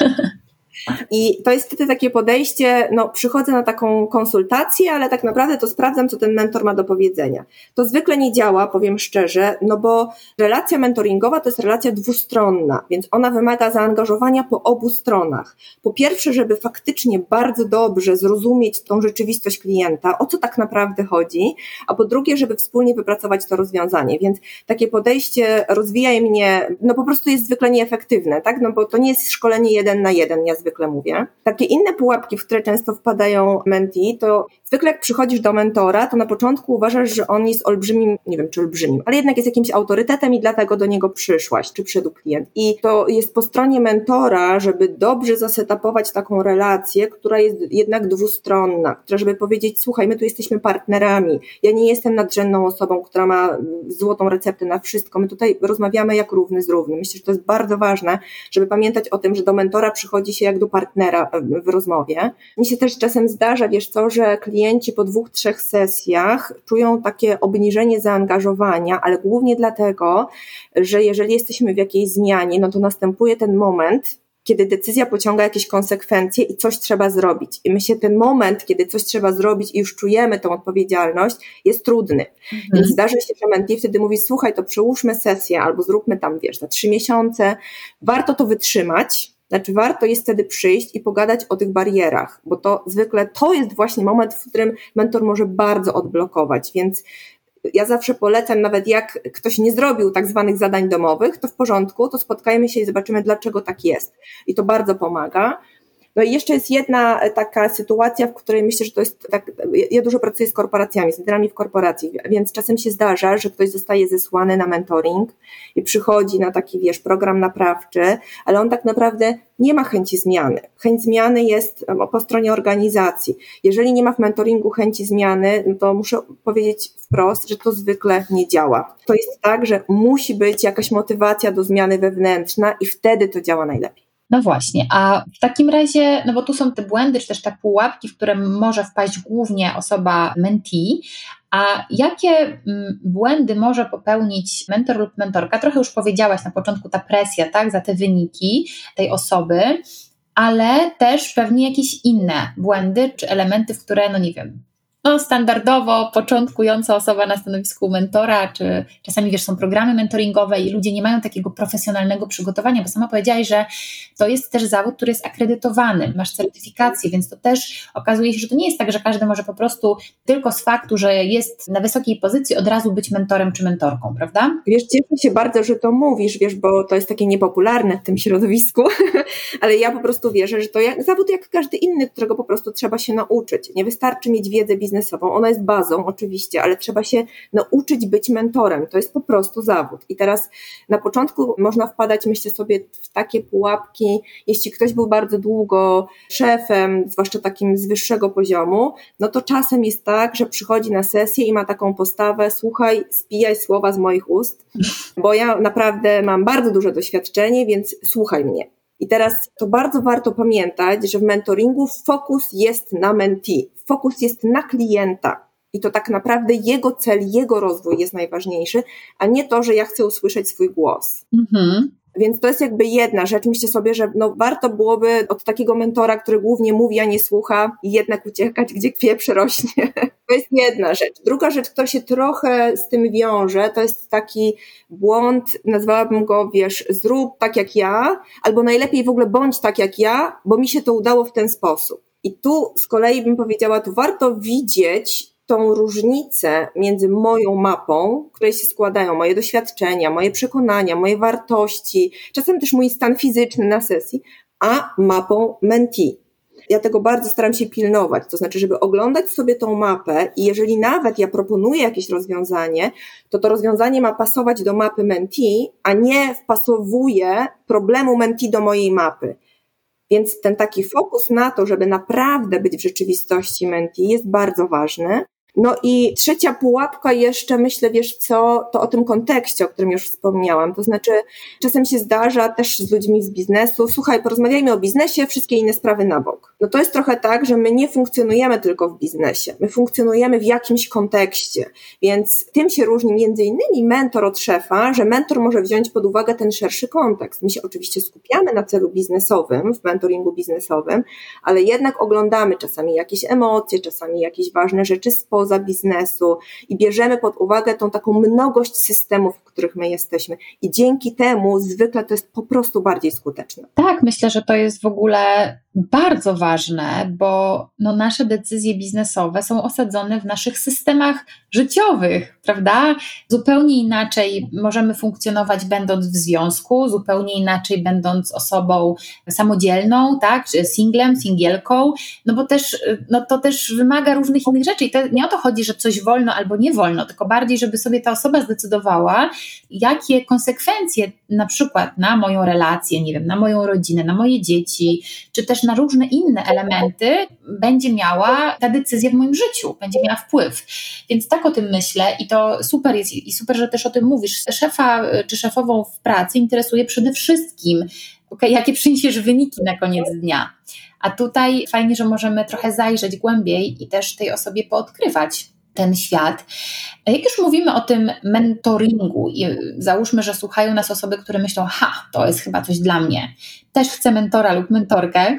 I to jest wtedy takie podejście, no przychodzę na taką konsultację, ale tak naprawdę to sprawdzam, co ten mentor ma do powiedzenia. To zwykle nie działa, powiem szczerze, no bo relacja mentoringowa to jest relacja dwustronna, więc ona wymaga zaangażowania po obu stronach. Po pierwsze, żeby faktycznie bardzo dobrze zrozumieć tą rzeczywistość klienta, o co tak naprawdę chodzi, a po drugie, żeby wspólnie wypracować to rozwiązanie. Więc takie podejście rozwijaj mnie, no po prostu jest zwykle nieefektywne, tak? No bo to nie jest szkolenie jeden na jeden, ja zwykle mówię. Takie inne pułapki, w które często wpadają menti, to zwykle jak przychodzisz do mentora, to na początku uważasz, że on jest olbrzymim, nie wiem czy olbrzymim, ale jednak jest jakimś autorytetem i dlatego do niego przyszłaś, czy przyszedł klient. I to jest po stronie mentora, żeby dobrze zasetapować taką relację, która jest jednak dwustronna, która żeby powiedzieć, słuchaj, my tu jesteśmy partnerami, ja nie jestem nadrzędną osobą, która ma złotą receptę na wszystko, my tutaj rozmawiamy jak równy z równym. Myślę, że to jest bardzo ważne, żeby pamiętać o tym, że do mentora przychodzi się jak do partnera w rozmowie. Mi się też czasem zdarza, wiesz co, że klienci po dwóch, trzech sesjach czują takie obniżenie zaangażowania, ale głównie dlatego, że jeżeli jesteśmy w jakiejś zmianie, no to następuje ten moment, kiedy decyzja pociąga jakieś konsekwencje i coś trzeba zrobić. I my się ten moment, kiedy coś trzeba zrobić i już czujemy tą odpowiedzialność, jest trudny. Mhm. Więc zdarzy się, że mentee wtedy mówi, słuchaj, to przełóżmy sesję albo zróbmy tam, wiesz, za trzy miesiące. Warto to wytrzymać, znaczy, warto jest wtedy przyjść i pogadać o tych barierach, bo to zwykle to jest właśnie moment, w którym mentor może bardzo odblokować, więc ja zawsze polecam, nawet jak ktoś nie zrobił tak zwanych zadań domowych, to w porządku, to spotkajmy się i zobaczymy, dlaczego tak jest. I to bardzo pomaga. No i jeszcze jest jedna e, taka sytuacja, w której myślę, że to jest tak, ja dużo pracuję z korporacjami, z liderami w korporacji, więc czasem się zdarza, że ktoś zostaje zesłany na mentoring i przychodzi na taki, wiesz, program naprawczy, ale on tak naprawdę nie ma chęci zmiany. Chęć zmiany jest po stronie organizacji. Jeżeli nie ma w mentoringu chęci zmiany, no to muszę powiedzieć wprost, że to zwykle nie działa. To jest tak, że musi być jakaś motywacja do zmiany wewnętrzna i wtedy to działa najlepiej. No właśnie, a w takim razie, no bo tu są te błędy, czy też te pułapki, w które może wpaść głównie osoba mentee, a jakie mm, błędy może popełnić mentor lub mentorka? Trochę już powiedziałaś na początku ta presja, tak, za te wyniki tej osoby, ale też pewnie jakieś inne błędy czy elementy, w które, no nie wiem, no, standardowo początkująca osoba na stanowisku mentora, czy czasami wiesz, są programy mentoringowe i ludzie nie mają takiego profesjonalnego przygotowania, bo sama powiedziałaś, że to jest też zawód, który jest akredytowany, masz certyfikację, więc to też okazuje się, że to nie jest tak, że każdy może po prostu tylko z faktu, że jest na wysokiej pozycji od razu być mentorem czy mentorką, prawda? Wiesz, cieszę się bardzo, że to mówisz, wiesz, bo to jest takie niepopularne w tym środowisku, ale ja po prostu wierzę, że to jak, zawód jak każdy inny, którego po prostu trzeba się nauczyć. Nie wystarczy mieć wiedzę biznesową, biznesową, ona jest bazą oczywiście, ale trzeba się nauczyć być mentorem. To jest po prostu zawód. I teraz na początku można wpadać, myślę sobie, w takie pułapki, jeśli ktoś był bardzo długo szefem, zwłaszcza takim z wyższego poziomu, no to czasem jest tak, że przychodzi na sesję i ma taką postawę, słuchaj, spijaj słowa z moich ust, bo ja naprawdę mam bardzo duże doświadczenie, więc słuchaj mnie. I teraz to bardzo warto pamiętać, że w mentoringu fokus jest na mentee, fokus jest na klienta. I to tak naprawdę jego cel, jego rozwój jest najważniejszy, a nie to, że ja chcę usłyszeć swój głos. Mhm. Więc to jest jakby jedna rzecz. Myślę sobie, że no warto byłoby od takiego mentora, który głównie mówi, a nie słucha, jednak uciekać, gdzie pieprz rośnie. To jest jedna rzecz. Druga rzecz, która się trochę z tym wiąże, to jest taki błąd, nazwałabym go, wiesz, zrób tak jak ja, albo najlepiej w ogóle bądź tak jak ja, bo mi się to udało w ten sposób. I tu z kolei bym powiedziała, tu warto widzieć tą różnicę między moją mapą, której się składają moje doświadczenia, moje przekonania, moje wartości, czasem też mój stan fizyczny na sesji, a mapą mentee. Ja tego bardzo staram się pilnować, to znaczy, żeby oglądać sobie tą mapę i jeżeli nawet ja proponuję jakieś rozwiązanie, to to rozwiązanie ma pasować do mapy mentee, a nie wpasowuje problemu mentee do mojej mapy. Więc ten taki fokus na to, żeby naprawdę być w rzeczywistości mentee jest bardzo ważny. No i trzecia pułapka jeszcze, myślę, wiesz co, to o tym kontekście, o którym już wspomniałam. To znaczy, czasem się zdarza też z ludźmi z biznesu, słuchaj, porozmawiajmy o biznesie, wszystkie inne sprawy na bok. No to jest trochę tak, że my nie funkcjonujemy tylko w biznesie, my funkcjonujemy w jakimś kontekście, więc tym się różni między innymi mentor od szefa, że mentor może wziąć pod uwagę ten szerszy kontekst. My się oczywiście skupiamy na celu biznesowym, w mentoringu biznesowym, ale jednak oglądamy czasami jakieś emocje, czasami jakieś ważne rzeczy spoza spoza biznesu i bierzemy pod uwagę tą taką mnogość systemów, w których my jesteśmy. I dzięki temu zwykle to jest po prostu bardziej skuteczne. Tak, myślę, że to jest w ogóle bardzo ważne, bo no, nasze decyzje biznesowe są osadzone w naszych systemach życiowych, prawda? Zupełnie inaczej możemy funkcjonować będąc w związku, zupełnie inaczej będąc osobą samodzielną, tak? Singlem, singielką, no bo też no, to też wymaga różnych innych rzeczy i to nie o to chodzi, że coś wolno albo nie wolno, tylko bardziej, żeby sobie ta osoba zdecydowała, jakie konsekwencje na przykład na moją relację, nie wiem, na moją rodzinę, na moje dzieci, czy też na różne inne elementy będzie miała ta decyzja w moim życiu, będzie miała wpływ. Więc tak o tym myślę i to super jest i super, że też o tym mówisz. Szefa czy szefową w pracy interesuje przede wszystkim, okay, jakie przyniesiesz wyniki na koniec dnia. A tutaj fajnie, że możemy trochę zajrzeć głębiej i też tej osobie poodkrywać ten świat. Jak już mówimy o tym mentoringu i załóżmy, że słuchają nas osoby, które myślą, ha, to jest chyba coś dla mnie, też chcę mentora lub mentorkę,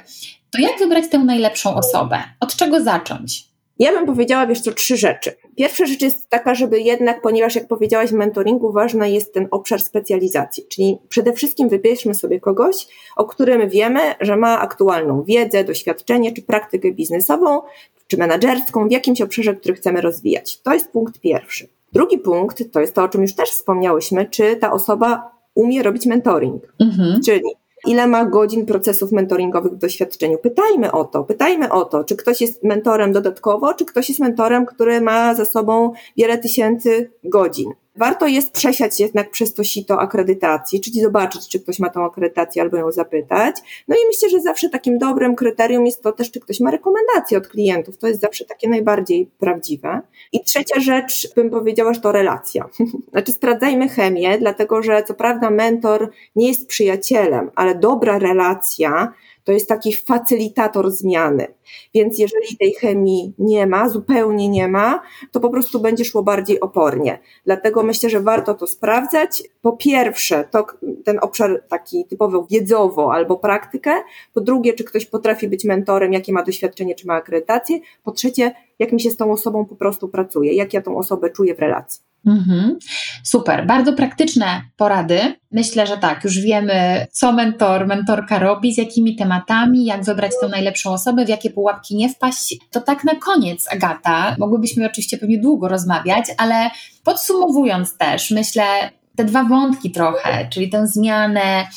to jak wybrać tę najlepszą osobę? Od czego zacząć? Ja bym powiedziała, wiesz co, trzy rzeczy. Pierwsza rzecz jest taka, żeby jednak, ponieważ jak powiedziałaś w mentoringu, ważny jest ten obszar specjalizacji, czyli przede wszystkim wybierzmy sobie kogoś, o którym wiemy, że ma aktualną wiedzę, doświadczenie czy praktykę biznesową, czy menedżerską w jakimś obszarze, który chcemy rozwijać. To jest punkt pierwszy. Drugi punkt to jest to, o czym już też wspomniałyśmy, czy ta osoba umie robić mentoring, mhm. czyli ile ma godzin procesów mentoringowych w doświadczeniu. Pytajmy o to, pytajmy o to, czy ktoś jest mentorem dodatkowo, czy ktoś jest mentorem, który ma za sobą wiele tysięcy godzin. Warto jest przesiać jednak przez to sito akredytacji, czyli zobaczyć, czy ktoś ma tą akredytację albo ją zapytać. No i myślę, że zawsze takim dobrym kryterium jest to też, czy ktoś ma rekomendacje od klientów. To jest zawsze takie najbardziej prawdziwe. I trzecia rzecz, bym powiedziała, że to relacja. Znaczy sprawdzajmy chemię, dlatego że co prawda mentor nie jest przyjacielem, ale dobra relacja to jest taki facylitator zmiany. Więc jeżeli tej chemii nie ma, zupełnie nie ma, to po prostu będzie szło bardziej opornie. Dlatego myślę, że warto to sprawdzać. Po pierwsze, to ten obszar taki typowo wiedzowo albo praktykę. Po drugie, czy ktoś potrafi być mentorem, jakie ma doświadczenie, czy ma akredytację. Po trzecie, jak mi się z tą osobą po prostu pracuje, jak ja tą osobę czuję w relacji. Mhm. Super, bardzo praktyczne porady. Myślę, że tak, już wiemy, co mentor, mentorka robi, z jakimi tematami, jak wybrać tę najlepszą osobę, w jakie pułapki nie wpaść. To tak na koniec, Agata, mogłybyśmy oczywiście pewnie długo rozmawiać, ale podsumowując też, myślę, te dwa wątki trochę, czyli tę zmianę,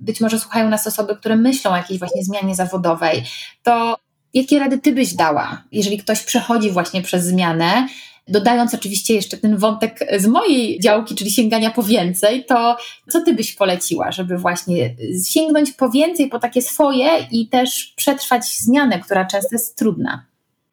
być może słuchają nas osoby, które myślą o jakiejś właśnie zmianie zawodowej, to Jakie rady Ty byś dała, jeżeli ktoś przechodzi właśnie przez zmianę, Dodając oczywiście jeszcze ten wątek z mojej działki, czyli sięgania po więcej, to co ty byś poleciła, żeby właśnie sięgnąć po więcej, po takie swoje i też przetrwać zmianę, która często jest trudna?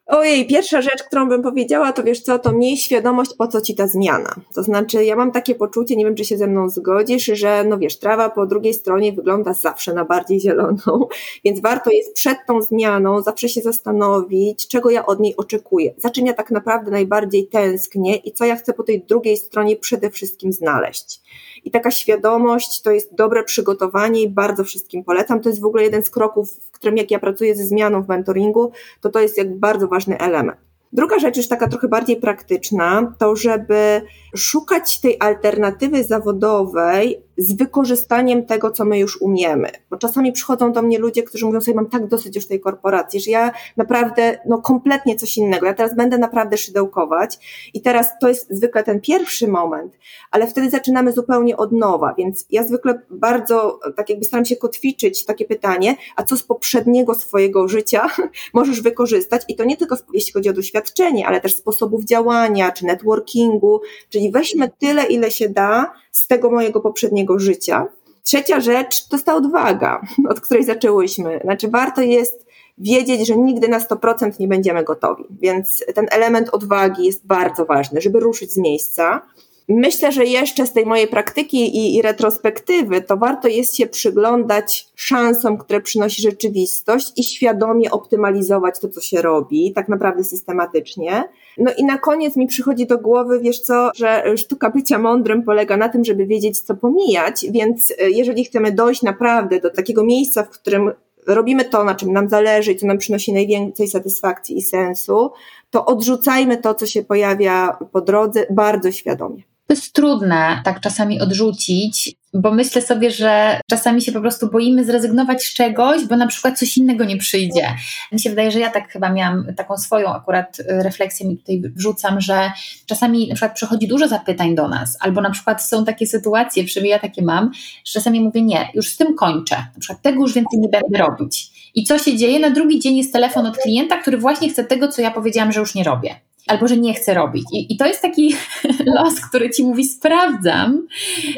Ojej, pierwsza rzecz, którą bym powiedziała, to wiesz co, to miej świadomość, po co ci ta zmiana. To znaczy, ja mam takie poczucie, nie wiem, czy się ze mną zgodzisz, że no wiesz, trawa po drugiej stronie wygląda zawsze na bardziej zieloną, więc warto jest przed tą zmianą zawsze się zastanowić, czego ja od niej oczekuję, za czym ja tak naprawdę najbardziej tęsknię i co ja chcę po tej drugiej stronie przede wszystkim znaleźć. I taka świadomość to jest dobre przygotowanie i bardzo wszystkim polecam. To jest w ogóle jeden z kroków, w którym jak ja pracuję ze zmianą w mentoringu, to to jest jak bardzo ważny element. Druga rzecz, już taka trochę bardziej praktyczna, to żeby szukać tej alternatywy zawodowej z wykorzystaniem tego, co my już umiemy. Bo czasami przychodzą do mnie ludzie, którzy mówią sobie, mam tak dosyć już tej korporacji, że ja naprawdę, no kompletnie coś innego. Ja teraz będę naprawdę szydełkować i teraz to jest zwykle ten pierwszy moment, ale wtedy zaczynamy zupełnie od nowa, więc ja zwykle bardzo, tak jakby staram się kotwiczyć takie pytanie, a co z poprzedniego swojego życia możesz wykorzystać i to nie tylko jeśli chodzi o doświadczenie, ale też sposobów działania, czy networkingu, czyli weźmy tyle, ile się da, z tego mojego poprzedniego życia. Trzecia rzecz to jest ta odwaga, od której zaczęłyśmy. Znaczy, warto jest wiedzieć, że nigdy na 100% nie będziemy gotowi. Więc ten element odwagi jest bardzo ważny, żeby ruszyć z miejsca. Myślę, że jeszcze z tej mojej praktyki i, i, retrospektywy, to warto jest się przyglądać szansom, które przynosi rzeczywistość i świadomie optymalizować to, co się robi, tak naprawdę systematycznie. No i na koniec mi przychodzi do głowy, wiesz co, że sztuka bycia mądrym polega na tym, żeby wiedzieć, co pomijać, więc e, jeżeli chcemy dojść naprawdę do takiego miejsca, w którym robimy to, na czym nam zależy i co nam przynosi najwięcej satysfakcji i sensu, to odrzucajmy to, co się pojawia po drodze bardzo świadomie. Jest trudne tak czasami odrzucić, bo myślę sobie, że czasami się po prostu boimy zrezygnować z czegoś, bo na przykład coś innego nie przyjdzie. Mi się wydaje, że ja tak chyba miałam taką swoją akurat y, refleksję mi tutaj wrzucam, że czasami na przykład przychodzi dużo zapytań do nas, albo na przykład są takie sytuacje, przynajmniej ja takie mam, że czasami mówię nie, już z tym kończę, na przykład tego już więcej nie będę robić. I co się dzieje? Na drugi dzień jest telefon od klienta, który właśnie chce tego, co ja powiedziałam, że już nie robię albo że nie chcę robić. I, I, to jest taki los, który ci mówi: sprawdzam,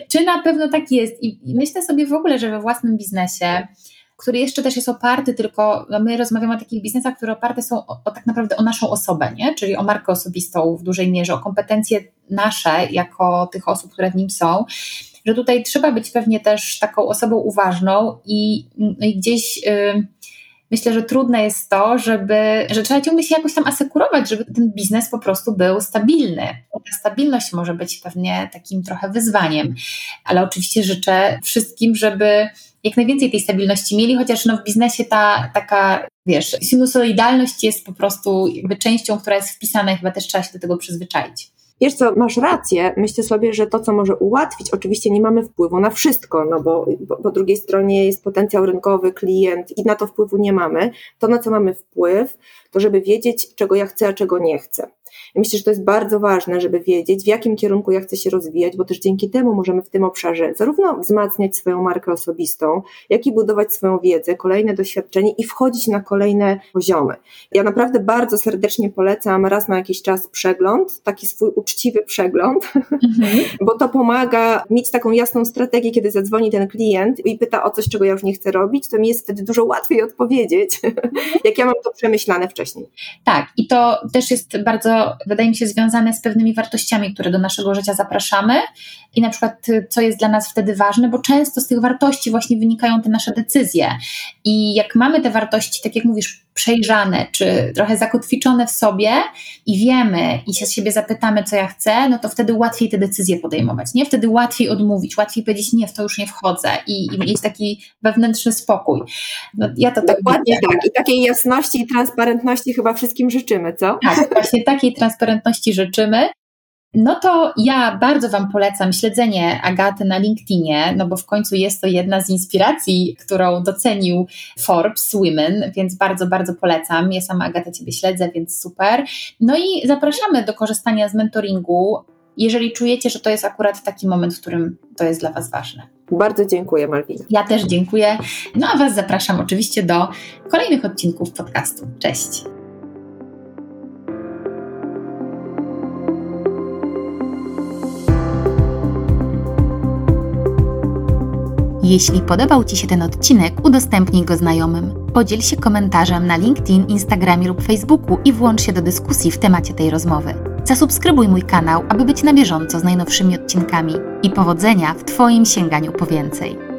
czy na pewno tak jest. I, I, myślę sobie w ogóle, że we własnym biznesie, który jeszcze też jest oparty tylko, no my rozmawiamy o takich biznesach, które oparte są o, o, tak naprawdę o naszą osobę, nie? czyli o markę osobistą w dużej mierze, o kompetencje nasze jako tych osób, które w nim są. Że tutaj trzeba być pewnie też taką osobą uważną i, no i gdzieś. Yy, myślę, że trudne jest to, żeby, że trzeba ciągle się jakoś tam asekurować, żeby ten biznes po prostu był stabilny. Ta stabilność może być pewnie takim trochę wyzwaniem, ale oczywiście życzę wszystkim, żeby jak najwięcej tej stabilności mieli, chociaż no w biznesie ta taka, wiesz, sinusoidalność jest po prostu jakby częścią, która jest wpisana i chyba też trzeba się do tego przyzwyczaić. Wiesz co, masz rację. Myślę sobie, że to, co może ułatwić, oczywiście nie mamy wpływu na wszystko, no bo, bo po drugiej stronie jest potencjał rynkowy, klient i na to wpływu nie mamy. To, na co mamy wpływ, to żeby wiedzieć, czego ja chcę, a czego nie chcę. I myślę, że to jest bardzo ważne, żeby wiedzieć, w jakim kierunku ja chcę się rozwijać, bo też dzięki temu możemy w tym obszarze zarówno wzmacniać swoją markę osobistą, jak i budować swoją wiedzę, kolejne doświadczenie i wchodzić na kolejne poziomy. Ja naprawdę bardzo serdecznie polecam raz na jakiś czas przegląd, taki swój uczciwy przegląd, mhm. bo to pomaga mieć taką jasną strategię, kiedy zadzwoni ten klient i pyta o coś, czego ja już nie chcę robić, to mi jest wtedy dużo łatwiej odpowiedzieć, jak ja mam to przemyślane wcześniej. Tak, i to też jest bardzo wydaje mi się, związane z pewnymi wartościami, które do naszego życia zapraszamy i na przykład y, co jest dla nas wtedy ważne, bo często z tych wartości właśnie wynikają te nasze decyzje. I jak mamy te wartości, tak jak mówisz, przejrzane, czy trochę zakotwiczone w sobie i wiemy i się z siebie zapytamy, co ja chcę, no to wtedy łatwiej te decyzje podejmować, nie? Wtedy łatwiej odmówić, łatwiej powiedzieć, nie, w to już nie wchodzę i, i mieć taki wewnętrzny spokój. No, ja to tak Dokładnie tak. I takiej jasności i transparentności chyba wszystkim życzymy, co? Tak, właśnie takiej transparentności życzymy no to ja bardzo Wam polecam śledzenie Agaty na LinkedInie, no bo w końcu jest to jedna z inspiracji, którą docenił Forbes Women, więc bardzo, bardzo polecam. Ja sama Agata Ciebie śledzę, więc super. No i zapraszamy do korzystania z mentoringu, jeżeli czujecie, że to jest akurat taki moment, w którym to jest dla Was ważne. Bardzo dziękuję, Malwina. Ja też dziękuję. No a Was zapraszam oczywiście do kolejnych odcinków podcastu. Cześć. Jeśli podobał Ci się ten odcinek, udostępnij go znajomym. Podziel się komentarzem na LinkedIn, Instagramie lub Facebooku i włącz się do dyskusji w temacie tej rozmowy. Zasubskrybuj mój kanał, aby być na bieżąco z najnowszymi odcinkami. I powodzenia w Twoim sięganiu po więcej.